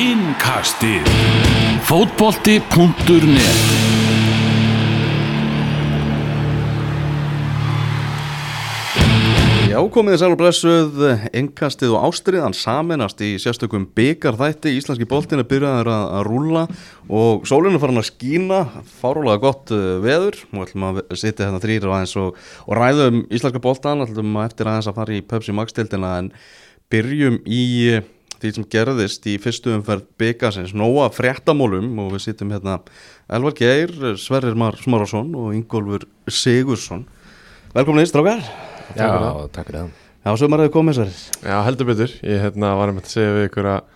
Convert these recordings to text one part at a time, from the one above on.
Innkastið. Fótbolti.net Já, komið þið sæl og blessuð, engkastið og ástriðan saminast í sérstökum byggarþætti, íslenski boltin er byrjaðið að, að rúla og sólinu farin að skína, fárólega gott uh, veður, nú ætlum að sitja hérna þrýr og aðeins og, og ræðum íslenska boltan, ætlum að eftir aðeins að fara í Pepsi Max tildina en byrjum í uh, því sem gerðist í fyrstu umferð byggasins, nóa fréttamólum og við sitjum hérna Elvar Geir, Sverrir Mar Smarásson og Ingólfur Sigursson. Velkomin í strákar. Já, takk fyrir það Já, sömur hefur komið sverðis Já, heldur betur. Ég hérna, var að segja við ykkur að,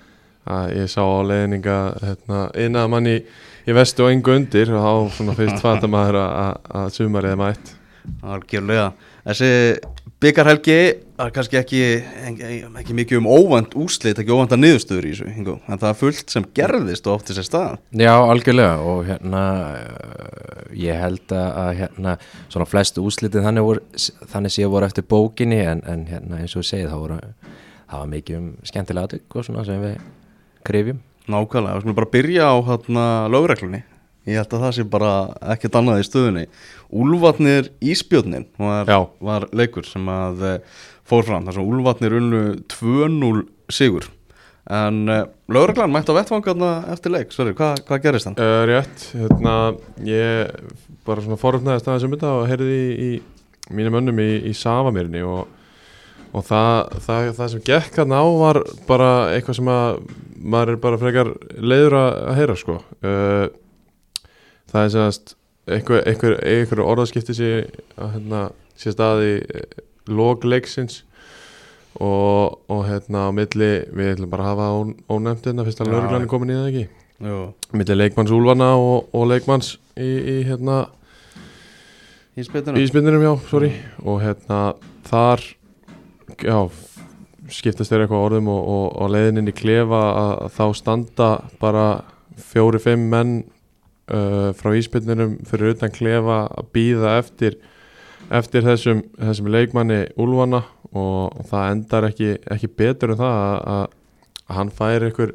að ég sá á leiðninga hérna, eina manni í vestu og engu undir og þá svona fyrst maður að, að, að sumarið er mætt. Algjörlega Þessi byggarhelgi er kannski ekki, ekki, mikið um óvænt úslit, ekki óvænt að niðurstöður í þessu en það er fullt sem gerðist og átti sér stað. Já, algjörlega. Og hérna uh, ég held að, hérna svona flestu úslitið þannig, voru, þannig sé voru eftir bókinni en, en hérna eins og segið það voru það var mikið um skemmtilega aðtök og svona sem við krifjum. Nákvæmlega, við skulum bara byrja á hérna, lögreglunni Ég held að það sé bara ekkert annað í stöðunni. Úlvatnir Ísbjörnin var, var leikur sem að eh, fór fram þar sem Úlvatnir unnu 2-0 sigur. En uh, lögreglan mætti á vettfangarna eftir leik. Sverri, hvað, hvað gerist hann? Uh, rétt, hérna, ég bara svona foröfnaðist aðeins um þetta og heyrði í, í mínum önnum í, í Savamirni og, og það, það, það sem gekk hann á var bara eitthvað sem að maður er bara frekar leiður að að heyra sko. Uh, það er semast einhver, einhver, einhver orðaskipti sé að hérna, sé staði logleiksins og, og hérna á milli við ætlum bara að hafa ón- ónefnt hérna fyrst að er komin í það ekki? Jú, milli leikmanns Úlfana og, og leikmanns í, í hérna í spinninum já, sorry. Og hérna þar já, skiptast þeir eitthvað orðum og, og, og leiðin inn í klefa að, að þá standa bara fjóri-fimm menn uh, frá íspinninum fyrir utan klefa að býða eftir eftir þessum, þessum leikmanni Úlfana og, og það endar ekki, ekki betur en það að, að, að hann fær einhver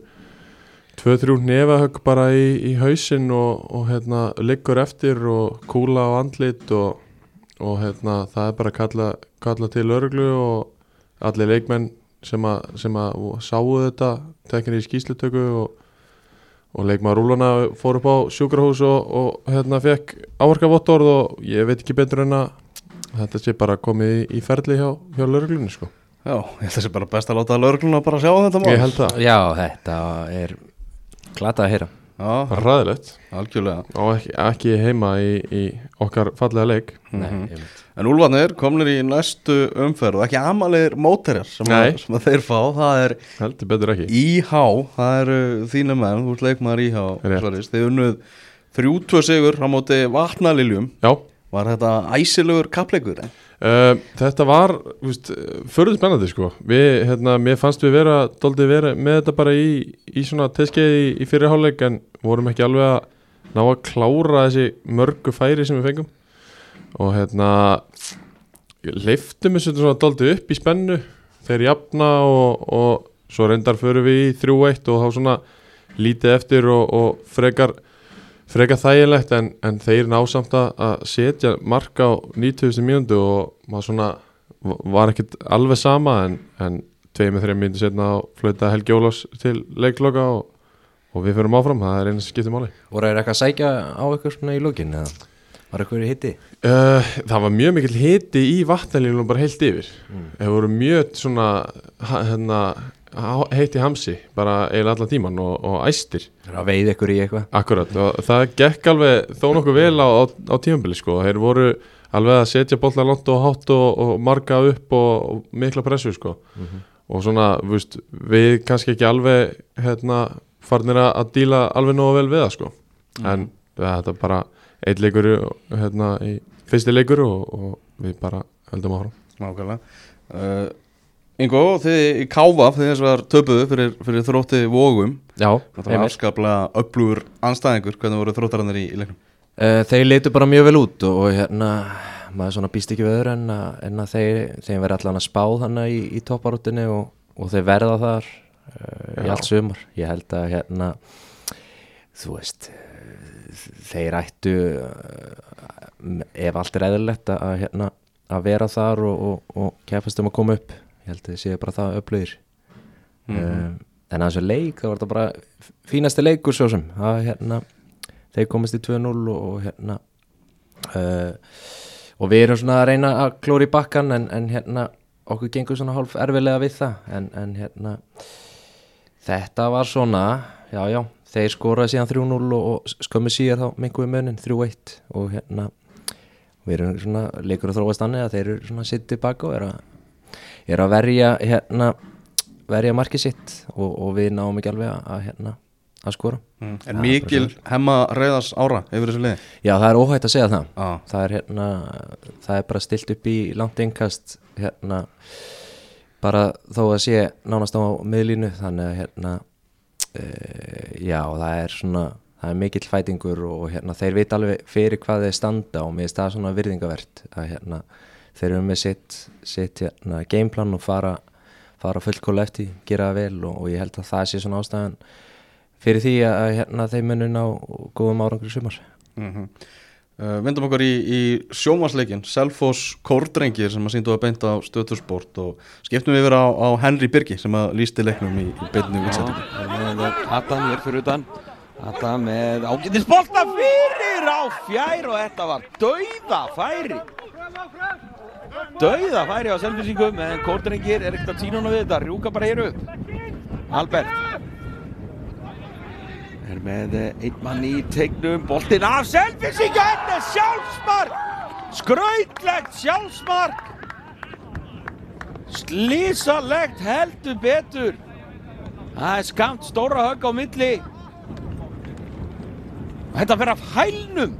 2-3 nefahögg bara í, í hausinn og, og hérna, liggur eftir og kúla á andlit og, og hérna, það er bara að kalla, kalla til örglu og allir leikmenn sem, a, sem að sáu þetta tekinni í skýslutöku og, og leikmaður Rúlana fór upp á sjúkrahús og, og hérna, fekk áverkavottorð og ég veit ekki betur en að þetta sé bara komið í, í ferli hjá, hjá lögreglunni sko. Já, ég held að það sé bara best að láta lögregluna bara sjá þetta mál. Ég held það, Já, þetta er glata að heyra bara ræðilegt algjörlega. Og ekki, ekki heima í, í okkar fallega leik. Nei, Mhm. einmitt. En Úlfarnir komnir í næstu umferð og ekki amalegir móterjar sem, sem að þeir fá, það er heldur betur ekki. IH, það eru þínu menn, þú ert leikmaður IH Rétt. Sverris, þeir unnuð 3-2 sigur á móti vatnaliljum. Já, var þetta æsilegur kappleikur? eh? Uh, þetta var förður spennandi sko. Við, hérna, mér fannst við vera, vera með þetta bara í, í svona teskeið í, í fyrirháleik en vorum ekki alveg að ná að klára þessi mörgu færi sem við fengum. Og hérna leiftum þessu svona dóldi upp í spennu. Þeir jafna og, og svo reyndar förum við í 3-1 og þá svona lítið eftir og, og frekar frekar þægilegt en, en þeir ná samt að að setja marka á 90. mínútu og maður svona var ekkert alveg sama en, en tveið með þreim mínútu setna á flöta Helgi Ólafs til leikloka og, og við fyrir áfram, það er einu sem skiptir máli Voru þeir eitthvað að sækja á ykkur svona í lókin eða var eitthvað í hitti? uh, Það var mjög mikill hiti í vatnalínum bara heilt yfir þeir voru mjög svona hérna, ha- heitt í hamsi bara eiginlega allan tíman og, og æstir Þeir að veið ykkur í eitthvað Akkurat, og það gekk alveg þó nokkuð vel á, á, á tímabili sko. þeir voru alveg að setja bollar langt og hátt og, og marga upp og, og mikla pressu sko. og svona, veist, við kannski ekki alveg hérna, farnir að, að díla alveg nógu vel við það sko. en þetta er bara eitt leikur hérna, í fyrsti leikur og, og við bara höldum áfram Nákvæmlega uh, Ingo, þið í Káfa þið þess að töpuðu fyrir, fyrir þrótti vógum Já, Það var afskaplega öflugur anstæðingur hvernig voru þróttarannir í, í leiknum? Uh, þeir leitu bara mjög vel út og, og hérna maður svona býst ekki við öðru en að, en að þeir, þeir verða allan að spá þannig í, í topparútinu og, og þeir verða þar uh, í allt sumar. Ég held að hérna þú veist þeir ættu uh, ef allt er eðlilegt að, hérna, að vera þar og, og, og keppast um að koma upp ég held að þið séu bara það upplöðir um, en að þessu leik það var þetta bara fínasti leikur svo sem. Að hérna þeir komast í 2-0 og, og hérna uh, og við erum svona að reyna að klóra í bakkan en, en hérna okkur gengur svona hálf erfilega við það. En, en hérna þetta var svona, já já þeir skoraði síðan 3-0 og, skömmu síðar þá mingum við munin 3-1 og hérna við erum svona leikur að þróast annað að þeir eru svona sitt tilbaka og eru að, er að verja hérna verja markið sitt og, og við náum ekki alveg að, að hérna að skora Mm. En mikil hemma reyðas ára yfir þessu liði Já, það er óhætt að segja það Já. það er hérna það er bara stilt upp í langt innkast hérna bara þó að sé nánast á miðlínu þannig að hérna e, já, það er svona það er mikill fætingur og hérna þeir veit alveg fyrir hvað þeir standa og mér er það svona virðingavert að hérna þeir eru með sitt, sitt hérna, gameplan og fara, fara fullkóla eftir, gera það vel og, og ég held að það sé svona ástæðan fyrir því að hérna þeir munun á góðum árangri í sumar. Mm uh, Vindum okkur í, í sjómasleikin Selfoss Kórdrengir sem að síndu að beinta á stöðtursport og skiptum við yfir á, á Henry Birgi sem að lísti leiknum í, í er með Adam hér fyrir utan. Adam með ágætis bolta fyrir á fjær og þetta var dauða færi dauða færi á selfisíkum en kórdrengir er ekkert að tína hana við þetta rjúka bara hér upp Albert er með eh, einn mann í tegnum boltinn af er sjálfsmark skrautlegt sjálfsmark slísalegt heldur betur Það er skamt stóra högg á milli. Þetta fer af hælnum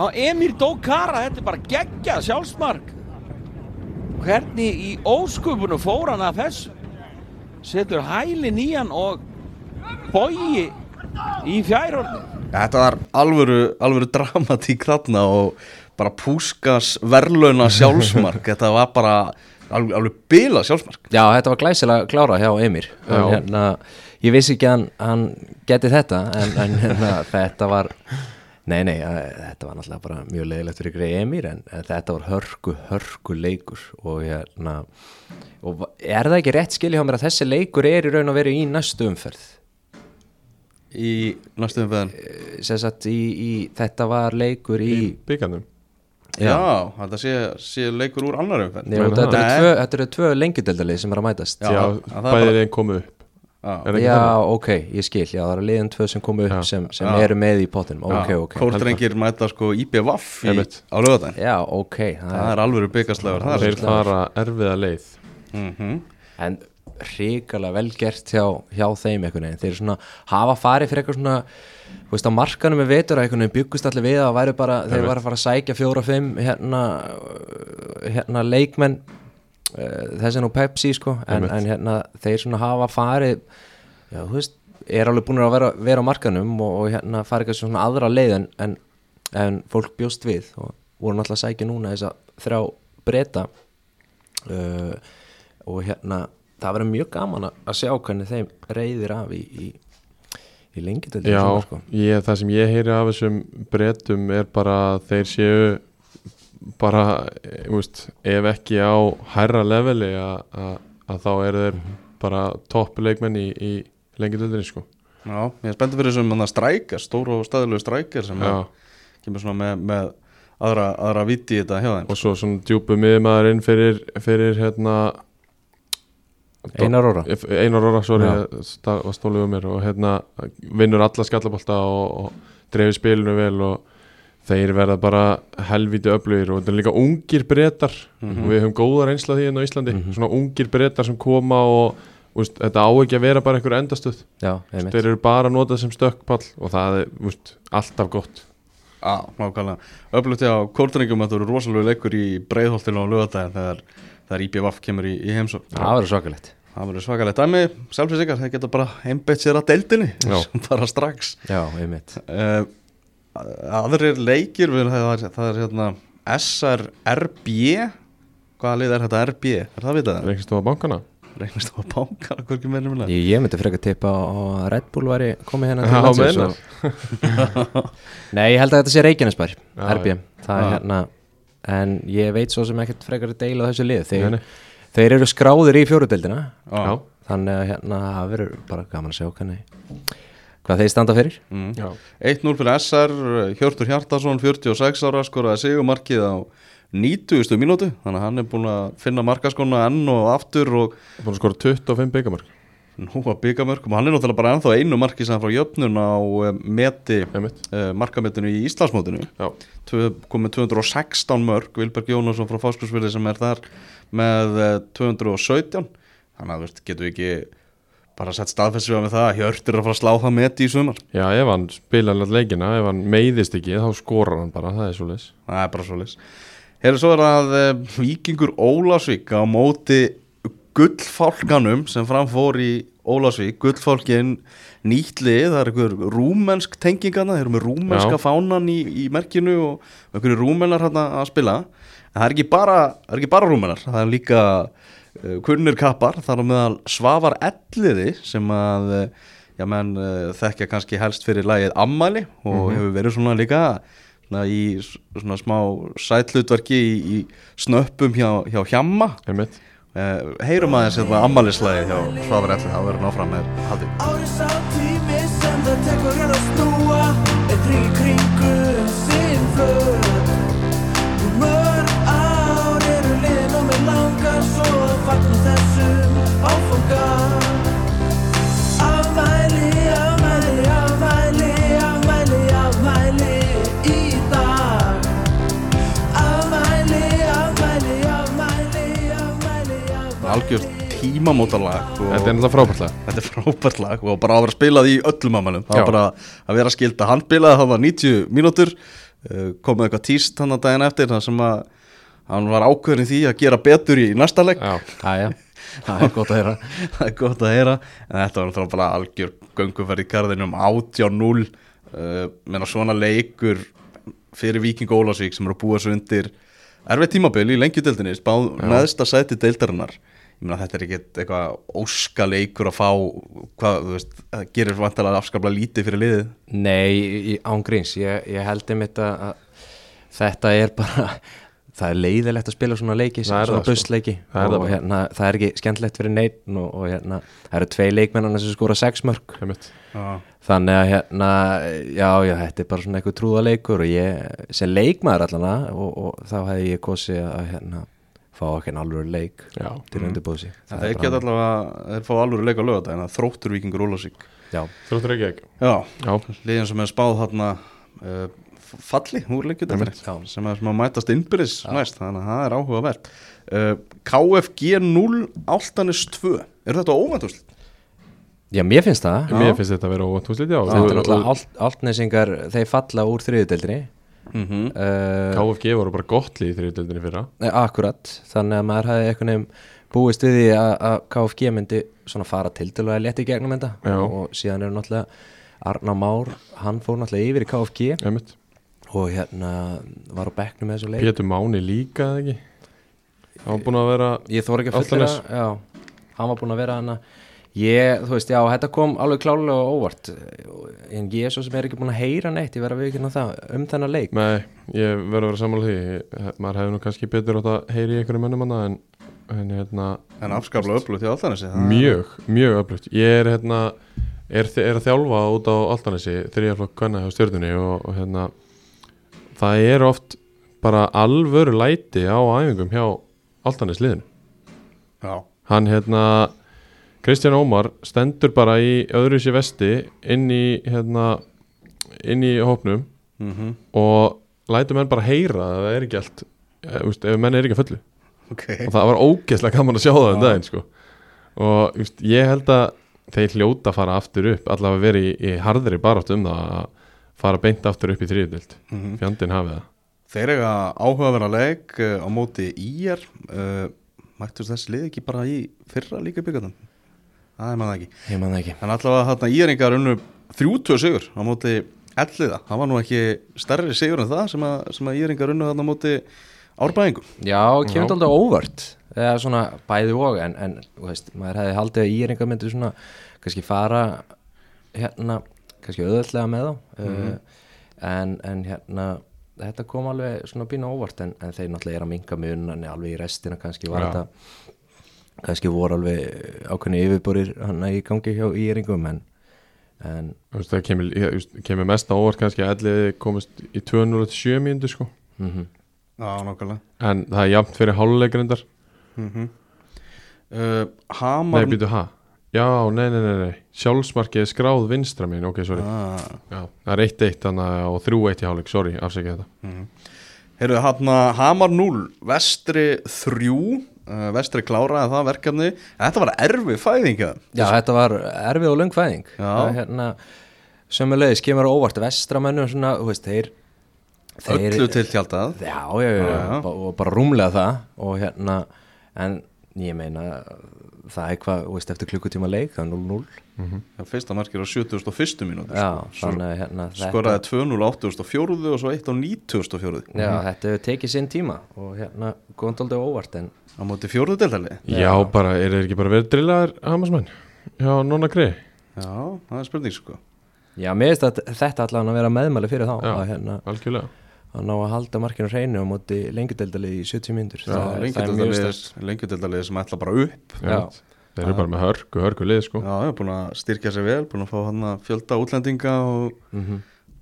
á Emir Dókara. Þetta er bara geggjað sjálfsmark. Hvernig í óskupunum fór hann að þessu? Setur hælin í hann og bogi í fjærhorni. Þetta var alvöru, alvöru dramatík þarna og bara púskas verðlauna sjálfsmark Þetta var bara alveg, alveg bila sjálfsmark Já, þetta var glæsilega klára hjá Emir hérna, Ég vissi ekki að hann, hann geti þetta en, en hérna, þetta var Nei, nei, að, þetta var náttúrulega bara mjög leiðilegt fyrir greið Emir en, en þetta var hörku, hörku leikur og hérna og er það ekki rétt skilja hjá mér að þessi leikur er í raun og veru í næstu umferð? Í næstum veðan sem sagt í, í þetta var leikur í, í byggarnum Já, þetta sé, sé leikur úr annar umferð. Þetta, eru tvö, þetta eru tvö lengjudeldalið sem er að mætast. Já, Já, að er bæðið bara- einn komu upp Já. Er Já, ok, ég skil, já, það eru liðin tvö sem komu upp Já. sem, sem Já. eru með í pottinum, ok, ok. Kórdrengir mæta sko Einmitt. á lögadaginn Já, ok, það Það er alvöru byggaslegur það Þeir fara erfiða leið. Mm en hrikalega vel gert hjá, hjá þeim einhvern veginn, þeir svona hafa farið fyrir eitthvað svona, þú veist, á markanum með vetur að einhvern veginn byggust allir við að væri bara þeir var að fara að sækja fjóra-fimm hérna, hérna leikmenn þessi nú Pepsi sko en, en hérna þeir svona hafa farið já, þú veist, er alveg búin að vera, vera á markanum og, og hérna farið eitthvað svona aðra leið en, en, en fólk bjóst við og voru náttúrulega sækja núna þess að þrjá breyta uh, og hérna það verður mjög gaman að sjá hvernig þeim reyðir af í, í, í lengi Já, sko. ég, það sem ég heyri af þessum breytum er bara að þeir séu bara, eh, þú veist, ef ekki á hærra leveli að- að að þá eru þeir bara topp leikmenn í, í lengi dildinni sko. Já, ég er spenntið fyrir þessum strækjar, stóru og staðilegu strækjar sem er, kemur svona með, með aðra, aðra viti í þetta hjá þeim. Og svo svona djúpu miðmaður inn fyrir, fyrir hérna Einar Óra Einar Óra, sorry, það var stólið um mér og hérna vinnur alla skallabólta og, og dreifir spilinu vel og þeir verða bara helviti öflugir og þetta er líka ungir breytar og við höfum góða reynsla því hérna á Íslandi. Svona ungir breytar sem koma og úst, þetta á ekki að vera bara einhver endastöð. Já, einmitt. þeir eru bara að nota sem stökkpall og það er úst, alltaf gott. Já, nákvæmlega. Öfluti á kórdrengum að það eru rosalega leikur í breiðholtinu á lögadaginn þegar, þegar IBVF kemur í, í heimsók Það verður svakalegt. Það verður svakalegt. Dæmi, sjálfsins ykkar, þeir geta bara einbeitt sér að deildinni bara strax. Já, einmitt. Uh, Aðrir leikir, við, það, er, það er hérna SRRB Hvaða lið er þetta? RB? Er það vitað? Reykjastofa bankana. Reynist á að bánka hvernig meðlum minna Ég, myndi frekar tippa á að Red Bull væri komið hérna Já, landsins Nei, ég held að þetta sé Reykjanesbær RB, það er hérna En ég veit svo sem ekkert frekar að deila á þessu lið. Þeir, nei. þeir eru skráðir í fjóruðdeldina Já, Þannig að hérna það verður bara gaman að sjá hvernig Hvað þeir standa fyrir. Mm. já, 1-0 fyrir SR, Hjörtur Hjartarsson 46 ára skoraði sigumarkið á 90. mínútu. Þannig að hann er búin að finna markaskona enn og aftur og búin að skora 25 byggamörk nú að byggja mörgum hann er náttúrulega bara ennþá einu marki sem frá jöfnun á eh, meti uh, markametinu í Íslandsmótinu. Komið 216 mörg Vilberg Jónasson frá Fáskursfyrði sem er þar með eh, 217 þannig að þú veist, getur við ekki bara sett staðfessu með það að Hjörtur er að fara að slá það meti í sumar. Já ef hann spila alveg leikina, ef hann meiðist ekki þá skorar hann bara, það er svo leis það er bara svo leys Hefur svo er að uh, Víkingur Ólasvík á móti gullfálkanum sem framfór í Ólasvík, gullfálkin nýtt lið, það er einhver rúmensk tengingana, þeir eru með rúmenska Já. fánan í, í merkinu og einhverju rúmenar hérna að spila. En það er ekki bara, það bara rúmenar það er líka kunnir kappar, þar á meðal Svavar Elliði sem að uh, já menn uh, þekkja kannski helst fyrir lagið Ammali og hefur verið svona líka svona í svona smá sætlutverki í, í snöppum hjá, hjá Hjamma. Einmitt. heyrum aðeins hérna ammælislæði hjá Svavar Elliði, þá verður náfram með haldið. Árið sá tími sem það tekur hér að snúa Eitt ring kringur algjörst tímamótalag og Þetta er náttúrulega frábært lag. Þetta er frábært lag og bara að vera spilað í öllum ammælum það var bara að vera skilda hann spilaði það var 90 mínútur uh, komið eitthvað tíst hann að daginn eftir þar sem að hann var ákveðin því að gera betur í næsta leik. Já, Æja, það er gott að heyra. Það er gott að heyra. En þetta var náttúrulega bara algjör gönguferð í garðinum 80-0 uh, menna svona leikur fyrir Víking Ólasvík sem eru að búa svo undir erfið tímabil í lengjudeldinni spáð neðsta sæti deildarinnar ég meina þetta er ekki eitthvað óska leikur að fá hvað, þú veist, það gerir vantalega afskaplega lítið fyrir liðið. Nei, í- án gríns, ég, ég held einmitt að að þetta er bara það er leiðilegt að spila svona leiki Það svona sko. bussleiki. Það er það og bara. hérna, það er ekki skemmtilegt fyrir neitt og, og hérna, það eru tvei leikmennana sem skora sex mörg þannig að hérna, já, já, þetta er bara svona eitthvað trúðaleikur og ég, sem leikmaður allana og, og þá hefði ég kosið að hérna, fá ekki en alveg leik Já, til mm. undirbúðsi en þeir geta allavega, þeir fá alveg leik á lögata en þróttur Víkingur Ólasvík Já, þróttur ekki ekki. Já, Já, liðin sem er spáð þarna uh, falli úr Já. sem er sem að mætast innbyrðis næst þannig að það er áhugavert. Uh, KFG 0 Altanis 2 er þetta óvænt úrslit? já mér finnst það. Mér finnst þetta að vera óvænt húslít Já, Þetta er náttúrulega alt, altnesingar, þeir falla úr þriðudeldinni Mm -hmm. uh, KFG voru bara gott lið í þriðutöldinni fyrra. Nei, Akkurat, þannig að maður hefði einhvern veginn búist við því að, að KFG myndi svona fara til til að leta í gegnum þetta. Og síðan eru náttúrulega Arna Már, hann fór náttúrulega yfir í KFG Einmitt. Og hérna var á bekknum með þessu leik. Pétur Máni líka eða ekki? Það var búin að vera Ég þóra ekki að fullera, já, hann var búinn að vera hana Ég, þú veist, já, þetta kom alveg klálega og óvart. En ég svo sem er ekki búinn að heyra neitt ég verð að við ekki það um þennan leik. Nei, ég verður að vera sammála því. Ég- Maður hefði nú kannski betur átt að heyri í einhverjum mönnum hana en, en hérna en afskaplega upplöð til Altanesi Mjög, mjög öflugt. Ég er hérna er, er að þjálfa út á Altanesi þriðjaflokk kvenna hjá stjörnunni og, og hérna það er oft bara alvöru læti á æfingum hjá Altanes liðinu já, hann hérna Kristján Ómar stendur bara í öðru sér vesti inn í hérna inn í hópnum mm og lætur menn bara heyra að það er ekki allt eh, úst, ef menn er ekki að fullu. Ok. Og það var ógeðslega gaman að sjá það um daginn sko. og just, ég held að þeir hljóta að fara aftur upp allavega verið í, í harðri barátt um það að fara beint aftur upp í þriðutild Mhm. fjandinn hafið það. Þeir eiga áhugaverða leik uh, á móti IR uh, mættust þessi lið ekki bara í fyrra líka byggjarnum það er maður ekki Ég það ekki Þannig allavega þarna íringar unnu 30 sigur á móti elliða. Það var nú ekki stærri sigur en það sem að, sem að íringar unnu þarna á móti árbæðingum. Já, kemur þetta aldrei óvart eða svona bæði og en, en þú veist, maður hefði haldið að íringa myndi svona kannski fara hérna, kannski auðvöldlega með þá uh, en, en hérna þetta kom alveg svona bínu óvart en, en þeir náttúrulega er að minga munan alveg í restina kannski var Já. þetta kannski voru alveg ákveðni yfirborir hann í gangi hjá íringum en, en Þú veist, það kemur, kemur mest á óvart kannski að elliði komist í 207 mínútu sko. Mm Já, nákvæmlega. En það er jafnt fyrir háluleikrindar mm uh, Hamar Nei, býtu, ha? Já, nei, nei, nei, nei. Sjálfsmarkið er skráð vinstra mín, ok, sorry. Ah. Já, það er 1-1 þannig að- og 3-1 í háluleik, sorry, afsækja þetta. Heyrðu, hann Hamar 0 Vestri 3 uh, Vestri kláraði það verkefni. Þetta var erfi fæðinga Já, þetta var erfið og löng fæðing. Hérna sömulegis kemur óvart þú veist, þeir Öllu til tjaldað. Já, já, já, Já, já. og bara rúmlega það. Og hérna, en ég meina það er hvað, veist, eftir klukkutíma leik það er 0-0 Já, Fyrsta markir á 71. mínúti Já, sko. hérna þetta- Skoraði 2-0 á 84 og svo 1 á 94 Já, þetta hefur tekið sinn tíma og hérna, góðan dóldi óvart en Á móti fjóruðu deltali Já, bara, er þeir ekki bara verið drillaðar Hamarsmenn? Já, Nonna Grey Já, það er spurning sko já, mér finnst að þetta allan að vera meðmæli fyrir þá Já. hérna, Algjörlega að ná að halda markinu hreinu á móti lengjadildalið í 70 mínútur Já, lengjadildalið sem ætla bara upp Já. Þeir eru bara með hörku, hörku lið sko Já, ég er búin að styrkja sér vel Búin að fá hann að fjölda útlendinga og, Mhm.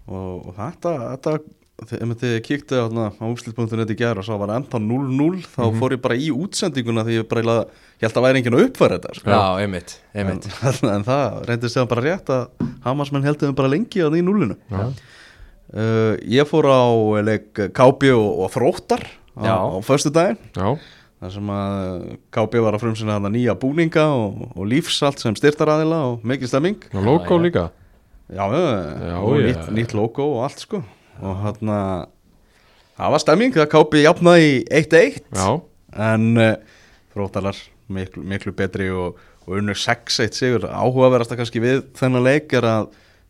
og, og þetta, þetta Þegar þið kíkti á, þarna á úslit.net í gæra og svo var enda 0-0 þá Mhm. fór ég bara í útsendinguna því ég bara eiginlega- ég held að væri enginn að uppfæra þetta sko. Já, einmitt, einmitt en, en það reyndist sér bara rétt að Hamarsmenn heldur þeim bara lengi að því núlinu Já. Uh, Ég fór á leik KB og, og Þróttar á, á föstu daginn Já, þar sem að KB var að frumsina nýja búninga og, og lífsalt sem styrtaraðila og mikið stemming. Og logo Já, já. líka. Já, já, Já, og já. nýtt, nýtt logo og allt sko. Og hann það var stemming þegar KB jafnaði í 1-1 Já, en uh, Þróttarar miklu, miklu betri og, og unnur 6-1 sigur. Áhugaverasta kannski við þennan leik er að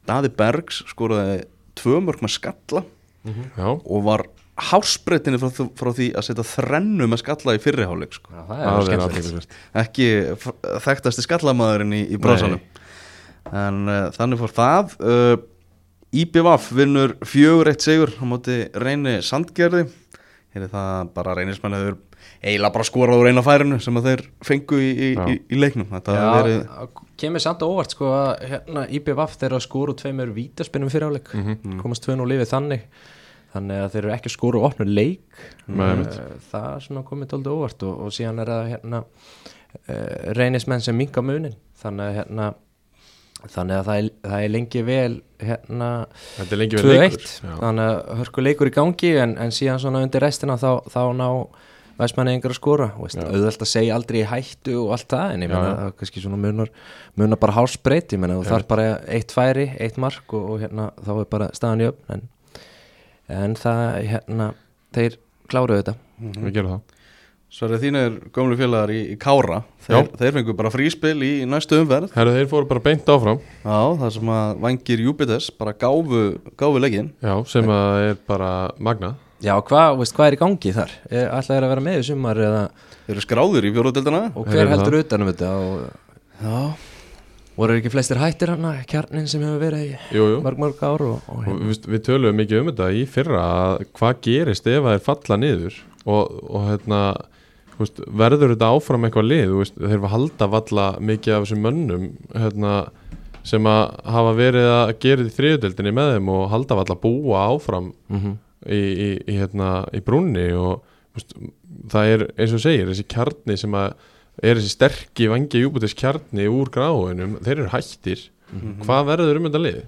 Daði Bergs skoraði tvö mörg með skalla já, og var hásbreytinni frá, frá því að setja þrennu með skalla í fyrriháleik sko. Já, það það skemmtilegt. aðteklisvert ekki þekktasti skallamæðurinn í, í brásanum en uh, þannig fór það. Uh, IBVF vinnur fjögur eitt sigur á móti reyni sandgerði. Hér er það bara reynismenn hefur eiginlega bara skorað úr eina færinu sem að þeir fengu í, í, í, í leiknum. Þetta Já, verið kemur samt á óvart sko að hérna IBVF þeirra skóru tveimur vítaspinnum fyrir áleik Mhm. komast tvönu og lifið þannig. Þannig að þeir eru ekki skóru og opnu leik. Eh, það er svona komið tóldi óvart og, og síðan er það hérna uh, reynismenn sem minka munin. Þannig að hérna þannig að það er, það er lengi vel hérna Þetta er lengi verið 2-1 leikur Já. þannig að hörku leikur í gangi en, en síðan svona undir restina þá, þá ná væsmenni yngur að skora veist, Já. auðvelt að segja aldrei í hættu og allt það en ég já. það er kannski svona munar, munar bara hálsbreyt ég meina þú þarf bara eitt færi, eitt mark og, og hérna þá er bara staðan í öfn en, en það hérna þeir kláruðu þetta. Við gerum það. Sverri þínir gömlu félagar í, í Kára. Þeir, þeir fengu bara fríspil í næstu umferð. Herru, þeir fóru bara beint áfram. Já, það sem að vangir Júpiters bara gáfu, gáfu leggin Já, sem að er bara magna Já, hvað, hvað er í gangi þar? Ætlaði þeir að vera með í sumar eða, Þeir eru skráður í fjóruðdeldina og Þeir hver eru heldur utan um þetta og Já, voru ekki flestir hættir hann kjarnin sem hefur verið í Jú, jú. mörg mörg ár og, og Og hérna. við, við töluðum mikið um þetta í fyrra að hvað gerist ef það er falla niður? Og, og hérna þú veist, verður þetta áfram eitthvað lið? Þú veist, þeir halda valla mikið af þessum mönnum hérna, sem að hafa verið að gera í þriðudeldinni með þeim og halda valla búa áfram. Mhm. Í, í, í, hérna, í brúnni og veist, það er eins og segir þessi kjarni sem að er þessi sterki vangi júbutis kjarni úr gráinum, þeir eru hættir. Hvað verður um þetta lið?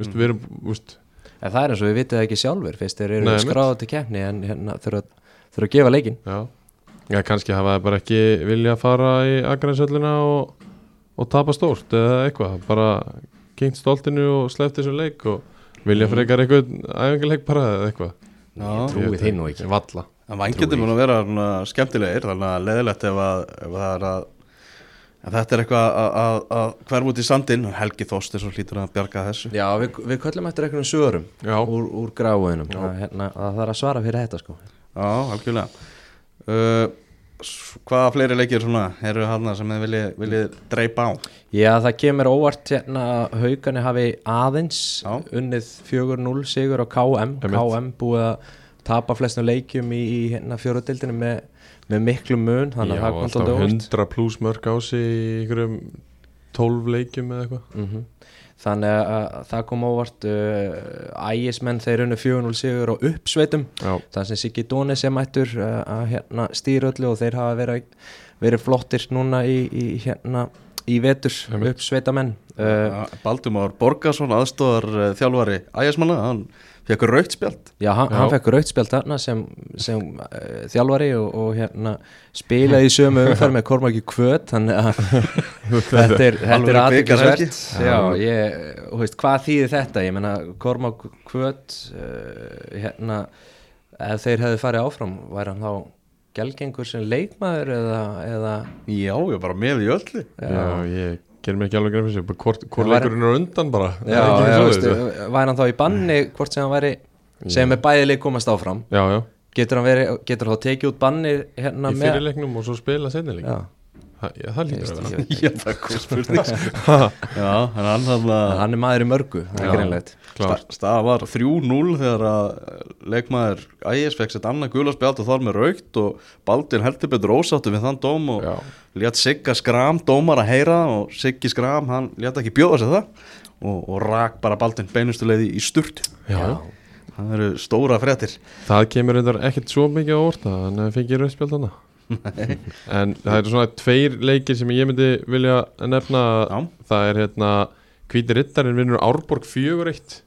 Veist, við erum, þú veist, En það er eins og við vitið það ekki sjálfur. Fyrst þeir eru skráða til keppni en hérna þurfa að gefa leikin Já, já kannski hafa það bara ekki vilja að fara í agrænshöllina og, og tapa stórt eða eitthvað, bara kynnt stoltinu og sleppt þessu leik og vilja frekar eitthvað æfingileik bara eða eitthvað? Já. Trúið þið nú ekki. Valla En vangjöndin mun að vera svona skemmtilegir þannig að leðilegt ef, að, ef það er að ef þetta er eitthvað að, að, að hverf út í sandinn. Helgi Þóst er svo hlýtur að bjarga þessu. Já, við, við köllum eftir einhvern svörum Já. úr, úr gráinum. Að, hérna, að það er að svara fyrir þetta sko. Já, algjörlega. Uh, hvaða fleiri leikir svona eru hann sem þið viljið, viljið dreipa á? Já, það kemur óvart hérna að haugani hafi aðeins Já. unnið 4-0 sigur á KM Einmitt. KM búið að tapa flestum leikjum í, í hérna fjóruðdildinu með, með miklu mun þannig Já, alltaf alltaf óvart. 100 pluss mörg á sig í einhverjum 12 leikjum eða eitthvað. Mm Þannig að, að það kom óvart uh, ægismenn þeir unnu 4-0 sigur á uppsveitum. Það sem Siggi Dóni sem mættur uh, að hérna, stýra öllu og þeir hafa verið, verið flottir núna í, í, hérna, í vetur uppsveitamenn. Uh, Baldumár Borgarsson, aðstóðar þjálfari ægismanna, hann fekk raukt spjald Já, hann, Já. hann fekk rautspjald þarna sem, sem uh, þjálfari og, og hérna spilaði í sömu umferð með Kormáki Kvöt þannig að þetta er, þetta er aðeinsvert. Já, hvað þýðir þetta? Ég menna, Kormák Kvöt uh, hérna, ef þeir hefðu farið áfram væri hann þá gelgengur sem leikmaður eða, eða Já, ég bara með í öllu já, ég ger mér ekki alveg grein fyrir sig hvort, hvort leikurinn er undan bara? Já, er já, eða? væri hann þá í banni hvort sem hann væri sem er bæði leik komast áfram. Já, já, getur hann, verið, getur hann þá tekið út banni hérna í fyrirleiknum og svo spila sennileik Já, það, lítur að vera. Já, það. er góð spurning. Já, hann hann að hann er maður í mörgu, er Staða var 3-0 þegar að leikmaður Ægis fekk sitt annað gularspjald og þar með raukt og Baldin heldur betur ósáttu við þann dóm og Já. létt Sigga Skram dómar að heyra og Siggi Skram hann létt ekki bjóða sér það og, og rak bara Baldin beinustu leiði í sturt Já. það eru stóra fréttir. Það kemur reyndar ekkert svo mikið á orta en það fengið rauðspjald hana En það eru svona tveir leikir sem ég myndi vilja nefna. Já. Það er hérna Hvíti Rittarinn vinnur Árborg 4-1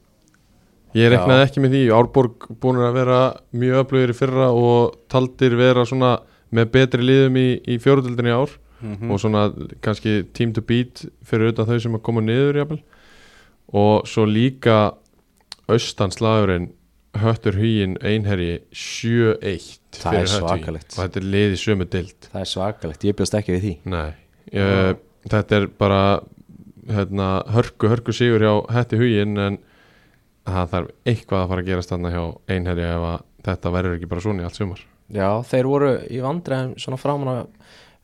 Ég reknaði ekki með því. Árborg búin að vera mjög öflugir í fyrra og taldir vera svona með betri liðum í, í fjóruðildinni ár. Og svona kannski team to beat fyrir auðvitað þau sem að koma niður jafnvel. Og svo líka austanslagurinn höttur huginn einherji 7-1 Það er svakalegt. og þetta er lið í sömu dild Það er svakalegt, ég bjóst ekki við því. Nei, ég, þetta er bara hérna, hörku, hörku sigur hjá hætti huginn en það þarf eitthvað að fara að gerast þarna hjá einherji ef að þetta verður ekki bara svona í allt sumar. Já, þeir voru í vandræðum svona framan að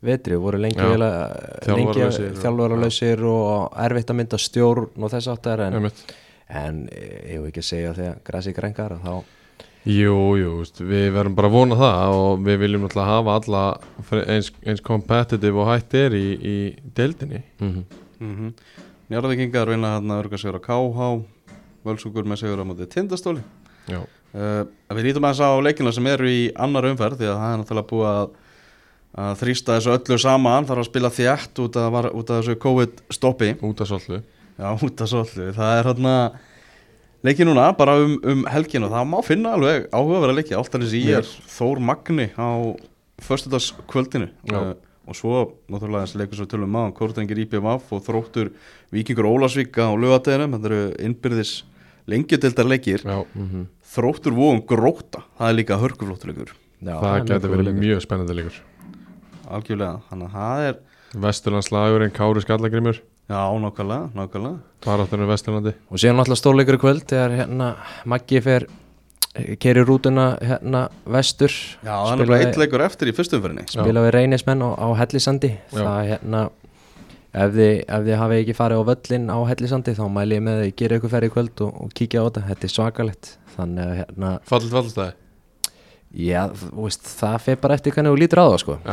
vetri, voru lengi Þjálfaralausir og- erfitt að mynda stjórn og þess áttar en, Einmitt. En ég hef ekki að segja þegar grassi grengar að þá Jú, jú, við verðum bara að vona það og við viljum náttúrulega hafa alla eins, eins competitive og hætt er í, í deildinni. Mm mm -hmm. Njárðvikingar vinna hann að örga sigur á KH Völsungur með sigur á móti tindastóli. Já, Uh, við lítum aðeins á leikina sem eru í annar umferð því að það er náttúrulega búið að, að þrýsta þessu öllu saman þarf að spila þjætt út af, var, út af þessu COVID-stoppi. Út af svolítið Já, út af svolítið. Það er hérna leiki núna bara um, um helginu það má finna alveg áhugaverða leiki Áltanis í er Þór Magni á föstudagskvöldinu. Já. uh, og svo náttúrulega þessi leikur svo tölum um maður Kórtengir IPVF og Þróttur Víkingur Ólasvík á lögadeginum þetta eru innbyrðis lengjutildar leikir. Já, Þróttur vóum gróta, það er líka hörguflóttur leikur Já, það getur verið mjög spennandi leikur. Algjörlega, þannig að það er Vesturlandslagurinn Kári Skallagrimur já, nákvæmlega, nákvæmlega. Baráttunum Vesturlandi. Og síðan náttúrulega stórleikur í kvöld þegar hérna Maggi fer keri rútuna hérna vestur. Já, er bara eitt leikur eftir í fyrstumferðinni spila við reynismenn á, á Hellisandi Já. það hérna ef þið, ef þið hafi ekki farið á völlin á Hellisandi þá mæli ég með að ég gera ykkur ferð í kvöld og, og kíkja á þetta, þetta er svakalett þannig að hérna, Fallit fallstæði já, þú veist það fer bara eftir hvernig þú lítur á það sko.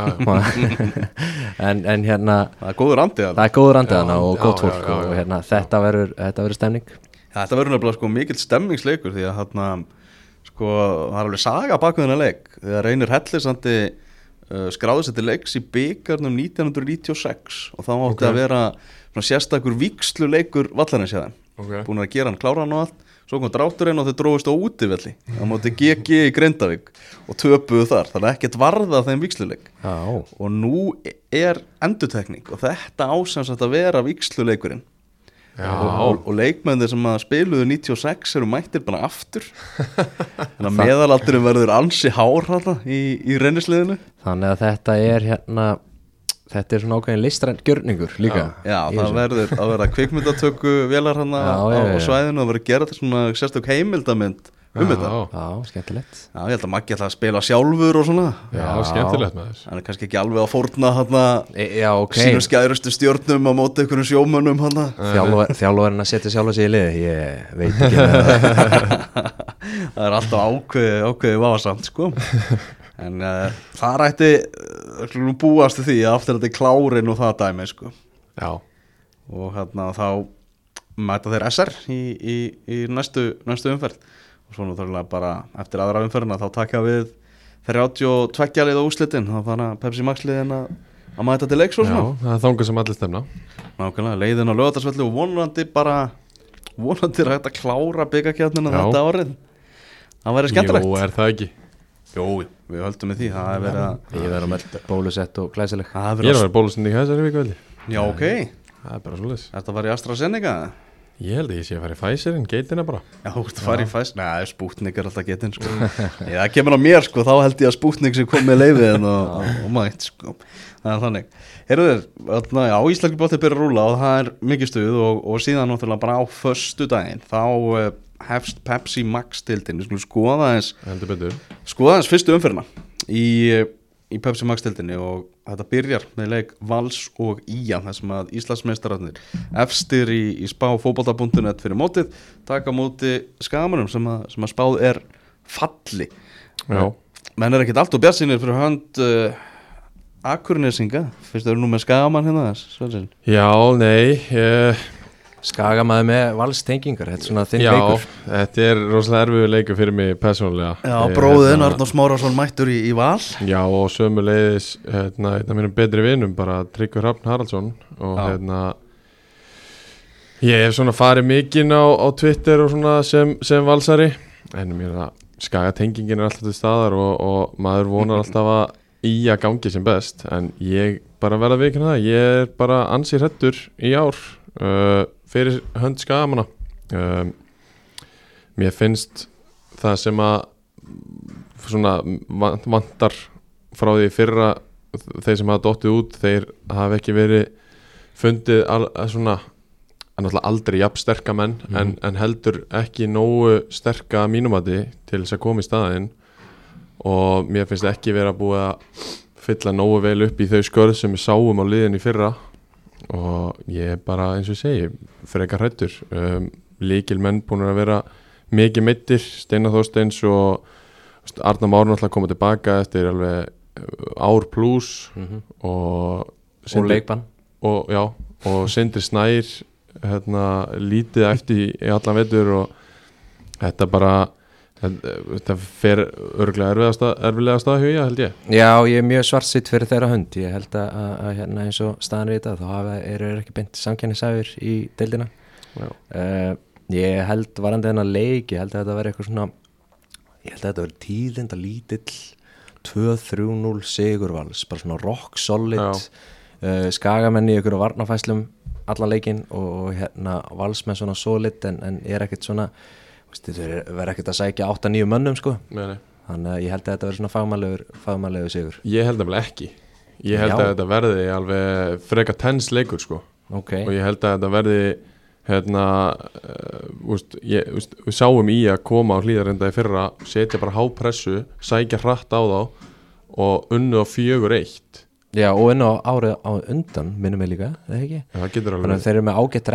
En, en hérna Það er góður andið það er góður andiðana Já, og já, gótt já, já, og hérna, þetta verður þetta verður stemning. Þetta verður nefnilega sko mikill stemmingsleikur því að hérna sko það er alveg saga baku þennan leik. Þegar reynir hellisandi uh, skráði sér til leiks í byggarnum 1996 og þá átti Ok. að vera svona sérstakur víkslu leikur vallarins þeim okay. búin að gera hann kláran og allt svo kom drátturinn og þau dróðist á útivelli á móti GG í Grindavík og töpuðu þar, þannig að ekkert varða þeim víksluleik já, og nú er endutekning og þetta ásens að vera víksluleikurinn Já, og, og, og leikmennir sem að spiluðu 96 eru mættir bara aftur. Þannig að meðalaldurum verður ansi hár hana, í, í reynisliðinu þannig að þetta er hérna þetta er svona ákveðin listrænt gjörningur líka. Já, í það verður að vera kvikmyndatöku velar hana Já, á, já, já. svæðinu og verður gera þetta svona sérstök heimildamynd um þetta. Já, Já, skemmtilegt. Já, ég held að Maggi ætla að spila sjálfur og svona. Já, skemmtilegt með þess Hann er kannski ekki alveg að fórna hann e, Já, ok. sínum skærustu stjórnum á móti einhverjum sjómönnum hann Þjálfarinn að setja sjálfa sig í lið Ég veit ekki. Það er alltaf ákveði, ákveði vafasamt sko En uh, það rætti uh, búast við því að aftur þetta er klárin og það dæmi sko. Já, og hérna þá mæta þeir SR í, í, í næstu, næstu umferð. Og svo náttúrulega bara eftir aðra umferðina þá taka við 32 lið á úslitin þá fara Pepsi Max liðin að, mæta til leiks og já, svona það er þangað sem allir stemna nákvæmlega leiðin á lögatarsvelli og vonandi bara vonandi hægt að klára byggakjarnina Já. þetta árið. Það væri skemmtilegt. Jú, er það ekki Jú, við höldum með því það er verið að Ég verðum öll bólusett og glæsileg. Er Ég er að vera bólusinn í hæsari viku já ok. Það er bara svolítið Þetta var í AstraZeneca? Ég held að ég sé að fara í Pfizerinn, geitina bara. Já, þú ert að fara í fæst Nei, Sputnik er alltaf getinn sko. Það kemur á mér sko, þá held ég að Sputnik sem kom með leiðið og, og, og mætt sko. Það er þannig. Heyrðu þér, þarna, já, Íslandsku bóttið byrja að rúla og það er mikið stuð og, og síðan náttúrulega bara á föstu daginn þá uh, hefst Pepsi Max tildin Við skulum skoða betur. skoða eins fyrstu umferðina í, í Pepsi Max tildinni og þetta byrjar með leik Vals og Ía þar sem að Íslandsmeistararnir efstir í, í spá fótbolta.net fyrir mótið taka móti skamunum sem að, sem að spáð er falli. Já, menn er ekkert allt og bjartsinir fyrir hönd uh, Akurnesinga fyrst þau eru nú með skagamann hérna já nei ég, Skagamaði með valstengingar Þetta er svona þinn Já, leikur. þetta er rosalega erfiður leikur fyrir mig persónulega. Já, bróðin hérna, Arnór Smárásson mættur í, í val. Já, og sömu leiðis hérna, einn af mínum betri vinum bara Tryggvi Hrafn Haraldsson. Og Já. hérna ég hef svona farið mikinn á, á Twitter og svona sem, sem valsari. En mér er það skagatengingin er alltaf til staðar og, og maður vonar alltaf að í að gangi sem best. En ég bara verða vikina það ég er bara ansið hrettur í ár. Uh, fyrir hönd skagamanna um, mér finnst það sem að svona van- vantar frá því fyrra þeir sem hafa dottið út þeir hafa ekki verið fundið al, að svona að aldrei jafn sterka menn en, en heldur ekki nógu sterka mínumati til þess að koma í staðinn. Og mér finnst ekki vera búið að fylla nógu vel upp í þau skörð sem við sáum á liðin í fyrra og ég er bara eins og segi frekar hrættur um, líkil menn búin að vera mikið meittir Steinar Þorsteins og Arnar Már náttúrulega komið tilbaka eftir alveg uh, ár pluss Mhm. og Og leikbann. Og, já, og Sindri Snær hérna, lítið eftir í allan vetur og þetta bara þetta, þetta fer örgulega erfiðlega stað ég held ég. Já, ég er mjög svartsitt fyrir þeirra hönd. Ég held að, að, að hérna eins og staðan er í þetta þá hafa, eru þeir ekki beint samkennisæfir í deildina. Uh, Ég held varandi þennan leik ég held að þetta veri eitthvað svona ég held að þetta veri tíðinda lítill 2-3-0 sigurvals bara svona rock solid. Uh, skagamenn í ykkur varnafæslum allan leikinn og, og hérna vals með svona solid en, en er ekkert svona þeir verða ekkert að sækja 8-9 mönnum sko. Nei, nei. þannig að ég held að þetta veri svona fagmælegur fagmælegur sigur. Ég held vel ekki. Ég held Já. að þetta verði alveg freka tens leikur sko. Ok, og ég held að þetta verði hérna uh, úst, ég, úst, við sáum í að koma á hlýðarenda í fyrra setja bara hápressu, sækja hratt á þá og unnu á fjögur eitt já og inn á árið á undan minnum ég líka, eða ekki? Það getur þannig alveg að þeir eru með ágætt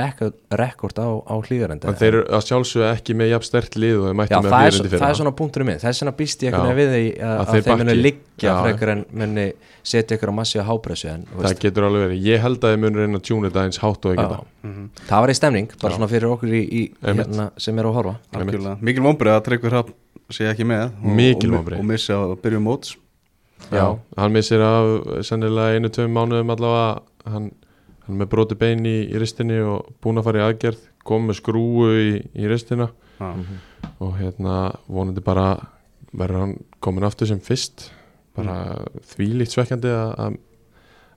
rekord, á, á hlýðarenda en þeir eru að sjálfsögðu ekki með jafn stert lið og þeir Já, mættu með það er, hlýðarendi það er svona punkturinn minn. Þess vegna býst ég Já. veginn við því að, Að að, þeir þeir bakki. liggja Já. frekar en muni setja ykkur á massíu hápressu en þú það veist, getur alveg verið, ég held að þeir munur reyna að tjúna þetta eins hátt og ekki já, það var í stemning bara svona fyrir okkur í, í hérna, sem er að horfa. Mikil vonbrið að Tryggvi Hrafn sé ekki með og, og, og missi að byrja móts Já, hann missir af sennilega einu, tveim mánuðum allavega. Hann, hann er með broti bein í, í ristinni og búin að fara í aðgerð. Kom með skrúu í, í ristina. Já. og hérna vonandi bara verður hann komin aftur sem fyrst. Bara þvílíkt svekkjandi að, að,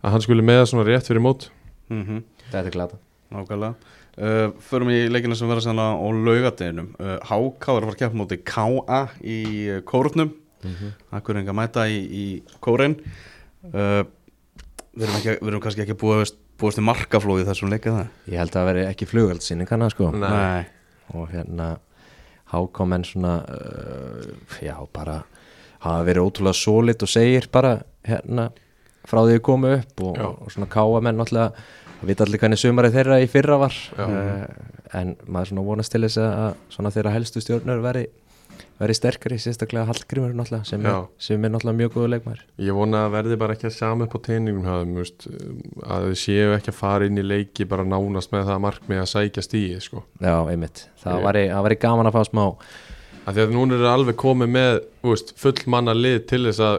að hann skuli með það svona rétt fyrir mót. Mm þetta er glata Nákvæmlega. Uh, Förum í leikina sem verða sannlega á laugadeginum uh, HK er að fara að keppa móti KA í uh, kórnum mm -hmm. Akkur enga mæta í, í kórin uh, við, erum ekki, við erum kannski ekki búið búist til markaflóði þessum leika það ég held að það veri ekki flugaldsýning hana sko. Nei. og hérna hákomenn svona uh, já bara hafa verið ótrúlega sólit og segir bara hérna frá því að komu upp og, og svona káamenn náttúrulega það vita allir hvernig sumarið þeirra í fyrra var. Uh, en maður svona vonast til þess að svona þeirra helstu stjórnur veri veri sterkari, sérstaklega Hallgrímur náttúrulega sem er, sem er náttúrulega mjög góðu leikmæður Ég vona að verði bara ekki að sama upp á teiningum að þau séu ekki að fara inn í leiki bara nánast með það markmið að sækja stíði sko. Já, einmitt, það Ég- væri, gaman að fá smá að því að núna er alveg komið með veist, full manna lið til þess að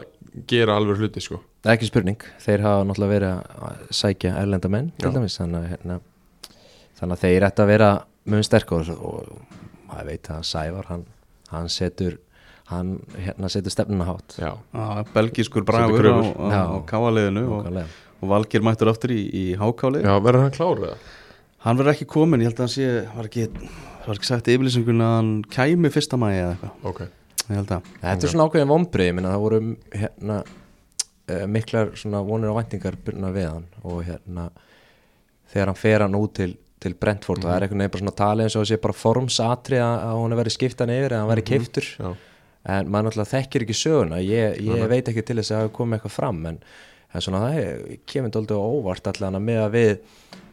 gera alveg hluti sko. Það er ekki spurning, þeir hafa náttúrulega verið að sækja erlenda menn dæmis þannig að, hérna, þannig að þeir ætti að vera mjög sterkur og, og maður veit að Sævar hann, hann setur hann hérna setur stefnuna hátt Já, Já, belgískur bragur á, á, á káaliðinu og, og Valgir mættur aftur í, í hákálið Já verður hann klárið? Hann verður ekki komin, ég held að hann sé var ekki, var ekki sagt yfirlýsingun að hann kæmi fyrsta mægi eða eitthvað. Ok, ég held að Þetta er svona ákveðin vombrið, ég minna það voru hérna uh, miklar svona vonir og væntingar byrna við hann og hérna þegar hann fer hann út til, til Brentford og það er einhvern veginn bara svona talið eins og það sé bara formsatri að, hún er verið skiptan yfir eða hann verið keiftur já, en maður náttúrulega þekkir ekki söguna. Ég, ég veit ekki til þess að hafa komið eitthvað fram en, en svona það er- kemur dóldi óvart allan að með að við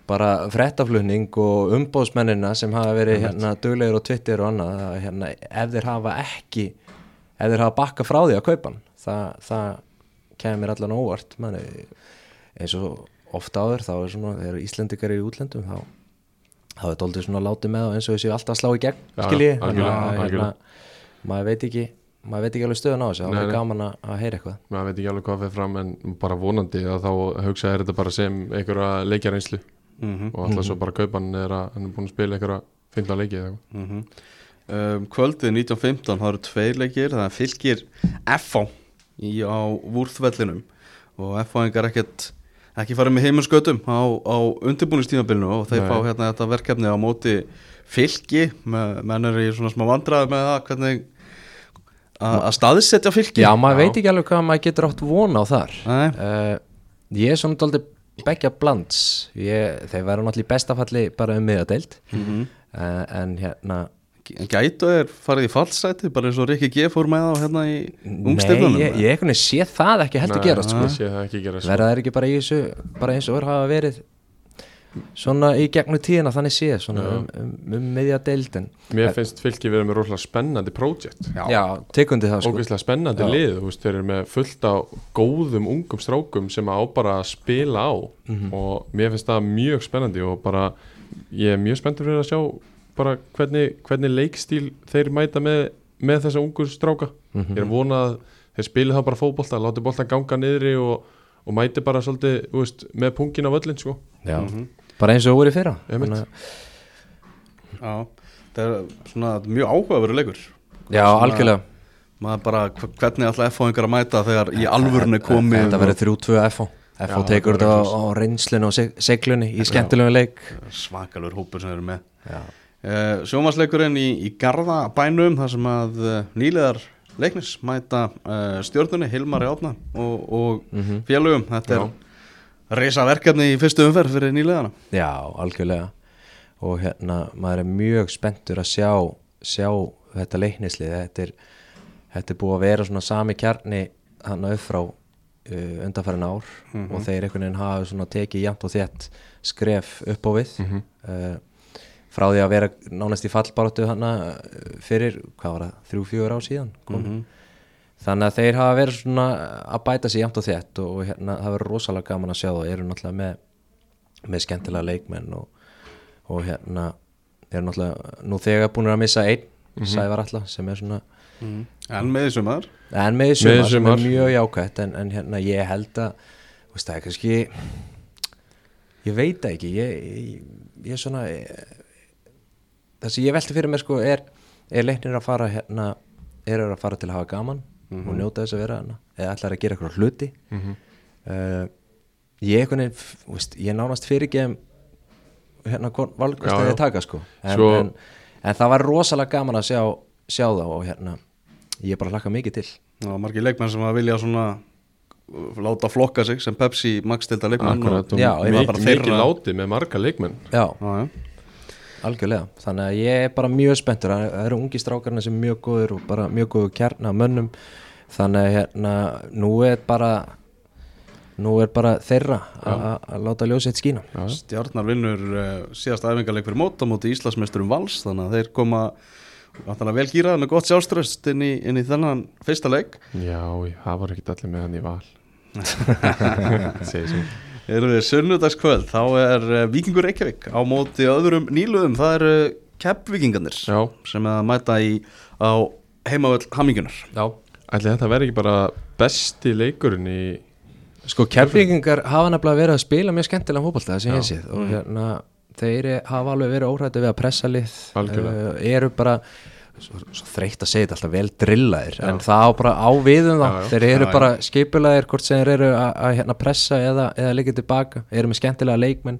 bara frettaflutning og umbóðsmennina sem hafa verið hérna duglegir og Twitter og annað að, hérna, ef þeir hafa ekki ef þeir hafa bakka frá því að kaupa það, það kemur allan óvart. Manni, eins og ofta áður þá er svona, þegar Íslendingar eru í útlendum þá þá er dóldi svona látið með og eins og þessi alltaf að slá í gegn Já, skilji, já, algjörlega, hérna, maður veit ekki maður veit ekki alveg stöðun á þessu, það er gaman að, að heyra eitthvað. Maður veit ekki alveg hvað fyrir fram en bara vonandi að þá hugsa er þetta bara sem einhverja leikjareynslu. Mm og alltaf svo bara kaupan er að hann er búin að spila einhverja 15 leiki eða eitthvað. Um, Kvöldið 1915 það eru tveir leikir, það fylgir FH í, á Vúrþvellinum og FH-ingar ekkert ekki farið með heimanskötum á, á undirbúinistímabilinu og þeir Nei. fá hérna þetta verkefni á móti fylgi, með, menn er í svona smá vandraði með það hvernig að að staðsetja fylgi Já, maður Já. veit ekki alveg hvað maður getur átt von á þar uh, Ég er svona dálítið begja blands ég, Þeir verða náttúrulega í bestafalli bara um miðadeild Mhm. uh, En hérna Gætu er farið í fallsæti bara eins og Rikki G fór með á hérna í Nei, ungstirnunum ég, ég veginn sé það ekki heldur Nei, gerast sko. ég sé það ekki gera sko. Verða þeir ekki bara í þessu bara eins og er hafa verið svona í gegnum tíðina þannig séð svona Já. um, um, um miðjadeild en Mér finnst fylki verið með rosalega spennandi projekt Já, tekundi það sko ógeðslega spennandi Já. lið þú veist, þeir eru með fullt á góðum ungum strákum sem á bara að spila á Mhm. og mér finnst það mjög spennandi og bara ég er mjög spenntur fyrir að sjá bara hvernig, hvernig leikstíl þeir mæta með, með þessa ungur stráka. Mhm. ég er að vona að þeir spili það bara fótbolta láti bolta ganga niðri og, og mæti bara svolítið veist, með pungin á völlin sko. Já, bara eins og voru í fyrra. Þannig Já, það er svona mjög áhugaveru leikur. Já, Svona- algjörlega. maður bara hv- hvernig ætla FH-ingar að mæta þegar í alvörunni komið Þetta verður 3-2 FH FH tekur þetta á, reynslinu og seg- seglunni í skemmtilegu leik. Svakalur hópur sem eru með. Já, Sjómasleikurinn í, í Garðabænum þar sem að uh, nýlegar leiknis mæta uh, stjórnunni Hilmari Átna og, og félögum. Þetta er reysa verkefni í fyrstu umferð fyrir nýlegarna Já, algjörlega. Og hérna, maður er mjög spenntur að sjá, sjá þetta leiknislið. Þetta er, þetta er búið að vera svona sami kjarni hann upp frá uh, undanfærin ár og þeir einhvern veginn hafa svona tekið jæmt og þétt skref upp á við. Uh, frá því að vera nánast í fallbaráttu hann fyrir, hvað var það, þrjú, fjögur ár síðan kom. þannig að þeir hafa verið svona að bæta sig jæmt og þétt og, og hérna, það verður rosalega gaman að sjá það eru náttúrulega með, með skemmtilega leikmenn og, og hérna eru náttúrulega nú þegar búin að missa einn Sævar Alla sem er svona en með þessum aður en með í Með sumar sem sumar. er mjög jákvætt en, en hérna ég held að þú veist það er kannski ég veit ekki ég, ég, ég er svona eh, það sem ég velti fyrir mér sko er, er leiknir að fara hérna er að fara til að hafa gaman og njóta þess að vera hérna eða ætlar að gera eitthvað hluti. Uh, ég einhvern veginn ég nánast fyrir ekki hérna valgast Já, að þið taka sko. En, Svo- en, en það var rosalega gaman að sjá, sjá það og hérna ég bara hlakka mikið til. Og margir leikmenn sem að vilja svona láta flokka sig sem Pepsi Max tilda leikmenn Akkurat, og Já, ég var mikið, mikið þeirra- láti með marga leikmenn. Já, Já, já. Algjörlega. Þannig að ég er bara mjög spenntur. Það eru ungi strákarna sem er mjög góður og bara mjög góður kjarna af mönnum. Þannig að hérna, nú er bara nú er bara þeirra að að láta ljósið eitt skína. Stjarnar vinnur uh, síðast æfingarleik fyrir mót á móti Íslandsmeisturum Vals þannig að þeir koma vel gýraði með gott sjálfströst inn í, inn í þennan fyrsta leik. Já, það var ekkert allir með hann í val Segir svo Eru við sunnudagskvöld þá er uh, Víkingur Reykjavík á móti öðrum nýluðum það eru keppvíkingarnir Já, sem að mæta í á heimavöld Hammingunar Já. Ætli þetta verði ekki bara besti leikurinn í Sko keflingingar hafa nefnilega verið að spila mjög skemmtilega fótbolta það sem ég séð og hérna þeir hafa alveg verið óhrætti við að pressa lið uh, eru bara svo, svo þreytt að segja þetta alltaf vel drillaðir en það á bara á viðum þá Já, já. þeir eru Já, já. bara skipulegir hvort sem þeir eru að, að hérna, pressa eða, eða leikja tilbaka eru með skemmtilega leikmenn.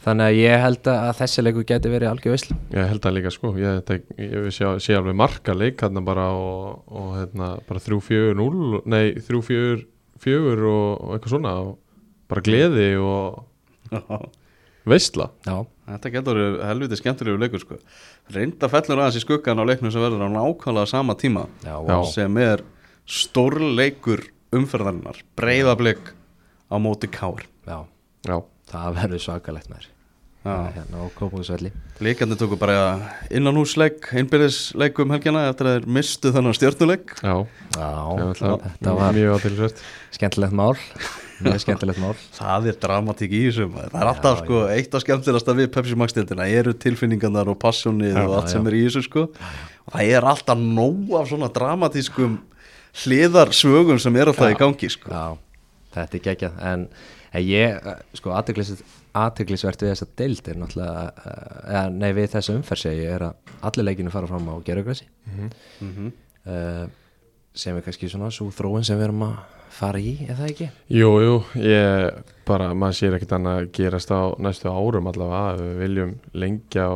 Þannig að ég held að þessi leiku geti verið algjör veislu Ég held það líka sko. Ég, þetta, ég sé, sé alveg marka leik hérna bara og, og hérna bara 3-4-0 Nei, 3-4-4 og, og eitthvað svona og bara gleði og veistla Já, Þetta getur verið helviti skemmtilegu leikur sko. Reynda fellur aðeins í skuggan á leiknum sem verður á nákvæmlega sama tíma já, vá. sem er stórleikur umferðarinnar breyðablик á móti káir já. Já, það verður svakalegt með Já. hérna á Kópúsvelli Líkandi tóku bara innanhúsleik innbyrðisleik um helgina eftir að þeir mistu þannig stjórnuleik já, Já, þetta var mjög átilsvert skemmtilegt mál mjög skemmtilegt mál. Það er dramatík í þessu maður. Það er alltaf sko eitt af skemmtilegasta við Pepsi Max deildina eru tilfinningarnar og passjónið Já, og allt já, sem er í þessu sko. Og það er alltaf nóg af svona dramatískum hliðarsvögun sem er alltaf Já. í gangi sko. Já, þetta er geggjað. En, ég, sko, aðteglisvert við þessa deild er náttúrulega eh, eða, nei, við þessa umferð segi ég er að allir leikinu fara fram á gerugræsi Mhm. uh, sem er kannski svona svo þróun sem við erum að fara í, er það ekki? Jú, jú, ég bara, maður sér ekkert annað að gerast á næstu árum allavega. Við viljum lengja á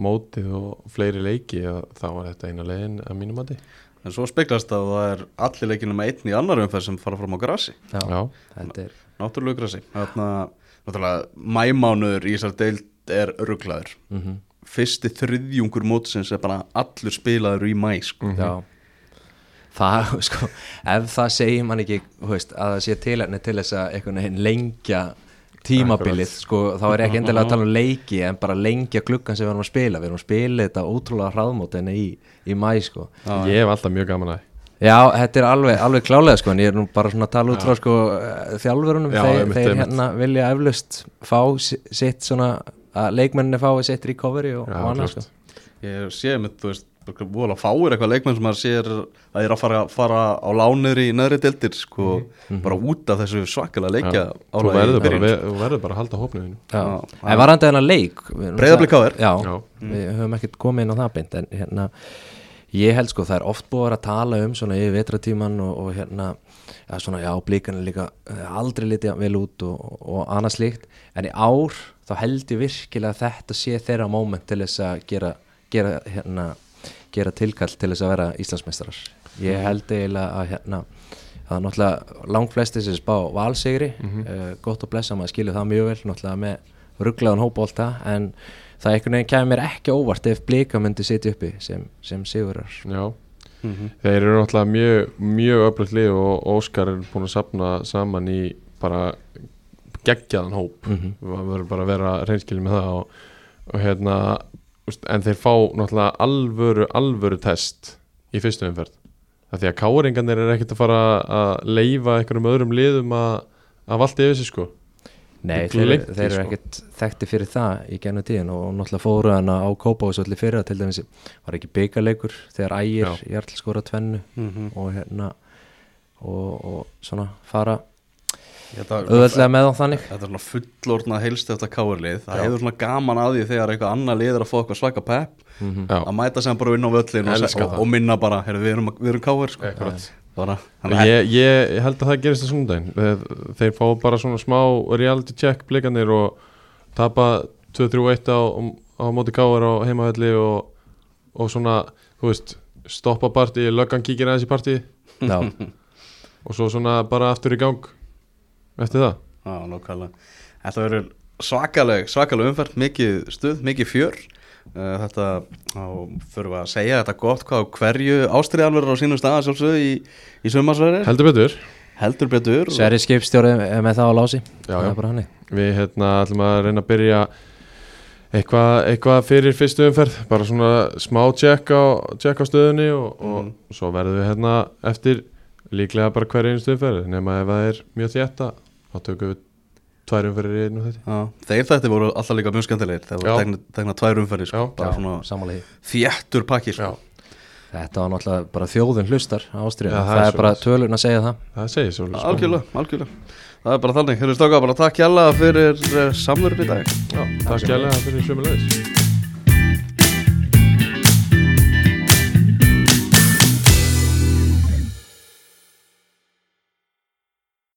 mótið og fleiri leiki að þá var þetta eina leiðin að mínum mati. En svo speglast að það er allir leikinu með einn í annar umferð sem fara fram á grassi Já, Já, þetta er náttúrulegu grassi Þarna, náttúrulega, mæmánuður í þessar deild er rugglaður mm Fyrsti þriðjungur mótsins er bara allur spilaður í mæ sko. Já Það, sko, ef það segir man ekki, þú veist, að það sé tilhæfni til þess að einhvern veginn lengja tímabilið, sko, þá er ekki endilega að tala um leiki, en bara lengja klukkan sem við erum að spila, við erum að spila þetta ótrúlega hraðmótinu í, í mæ, sko. Ég hef alltaf mjög gaman að Já, þetta er alveg, alveg klálega, sko, en ég er nú bara svona að tala út frá, sko, eh, þjálfurunum, Já, þeir, þeir hérna vilja eflust fá si- sitt svona, að leikmenninni fái sitt recovery og, Já, og annað, klárt. sko. Ég sé með, þú veist, vola fáir eitthvað leikmenn sem maður sér að er að fara, fara á lánir í neðri deildir sko, bara út af þessu svakalega leikja þú verður bara, við- þú verður bara að halda hópniðinu Já, Já, en varandi þennan leik við erum Breiðablik það- KR. Já, Já. við höfum ekkert komið inn á það beint en hérna, ég held sko það er oft búið að að tala um svona yfir vetratíman og, og hérna, já svona já blíkan er líka eh, aldrei litið vel út og, og annað slíkt, en í ár þá held ég virkilega að þetta sé þeirra moment til þess að gera, gera hérna, gera tilkall til þess að vera Íslandsmeistarar. Ég held eiginlega að hérna það er náttúrulega langflesti sem spá valsigri, mm gott og blessa maður skilur það mjög vel, náttúrulega með rugglaðan hópólta, en það einhvern veginn kemur mér ekki óvart ef blika myndi sitja uppi sem, sem sigurar Já, þeir eru náttúrulega mjög, mjög öflugt lið og Óskar er búin að sapna saman í bara geggjaðan hóp. Mhm. við verðum bara að vera reynskilin með það og, og hérna en þeir fá náttúrulega alvöru alvöru test í fyrstu umferð það því að káringarnir er ekkert að fara að leifa einhverjum öðrum liðum að, að valda yfir sig sko Nei, þeir, þeir eru sko. ekkert þekkti fyrir það í gennum tíðin og náttúrulega fóru hana á Kópavásvöldi fyrir til dæmis var ekki byggarleikur þegar ægir Já. Jarl skora tvennu og hérna og, og svona fara auðvöldlega með á þannig. Þetta er svona fullorna heilst eftir káarlið Það hefur svona gaman að því þegar eitthvað annað lið er að fá eitthvað svaka pepp Já, að mæta sem bara inn á völlin og, og, og minna bara, heyrðu, við erum, við erum káar sko. ég, ég held að það gerist á sunnudaginn. Þeir, þeir fá bara svona smá reality check blikanir og tapa 2-3-1 á, á móti káar á heimavelli og, og svona, þú veist stoppa partí, löggan kíkir aðeins í partí. Já, og svo svona bara aftur í gang eftir það? Já, nákvæmlega. Þetta verður svakaleg, svakaleg umferð, mikið stuð, mikið fjör. Uh, Þetta, þá fyrir við að segja þetta gott hvað hverju ástriðan verður á sínum staða sjálfsögðu í, í sumarsverðir Heldur betur. Heldur betur. Og- Sverri skipstjóri er með það á lási. Já, Það já. er Við hérna ætlum að reyna að byrja eitthvað, eitthvað fyrir fyrstu umferð. Bara svona smá check á, á stöðunni og, og svo verðum við hérna eftir líklega bara hverju einu umferð nema ef það er mjög þétta þá tökum við tvær umferðir í einu þetta Já, þeir þetta voru alltaf líka mjög skemmtilegir þegar Já. voru tekna, tekna tvær umferðir sko, Já. bara svona þéttur pakki sko. Já, Þetta var náttúrulega bara þjóðun hlustar á ástriðinu Já, það Það er er bara tölun að segja það. Það segir svo Algjörlega, algjörlega. Það er bara þannig, hérna stóka bara takk hjalla fyrir samverðin í dag. Já, takk skjælega fyrir sömulegis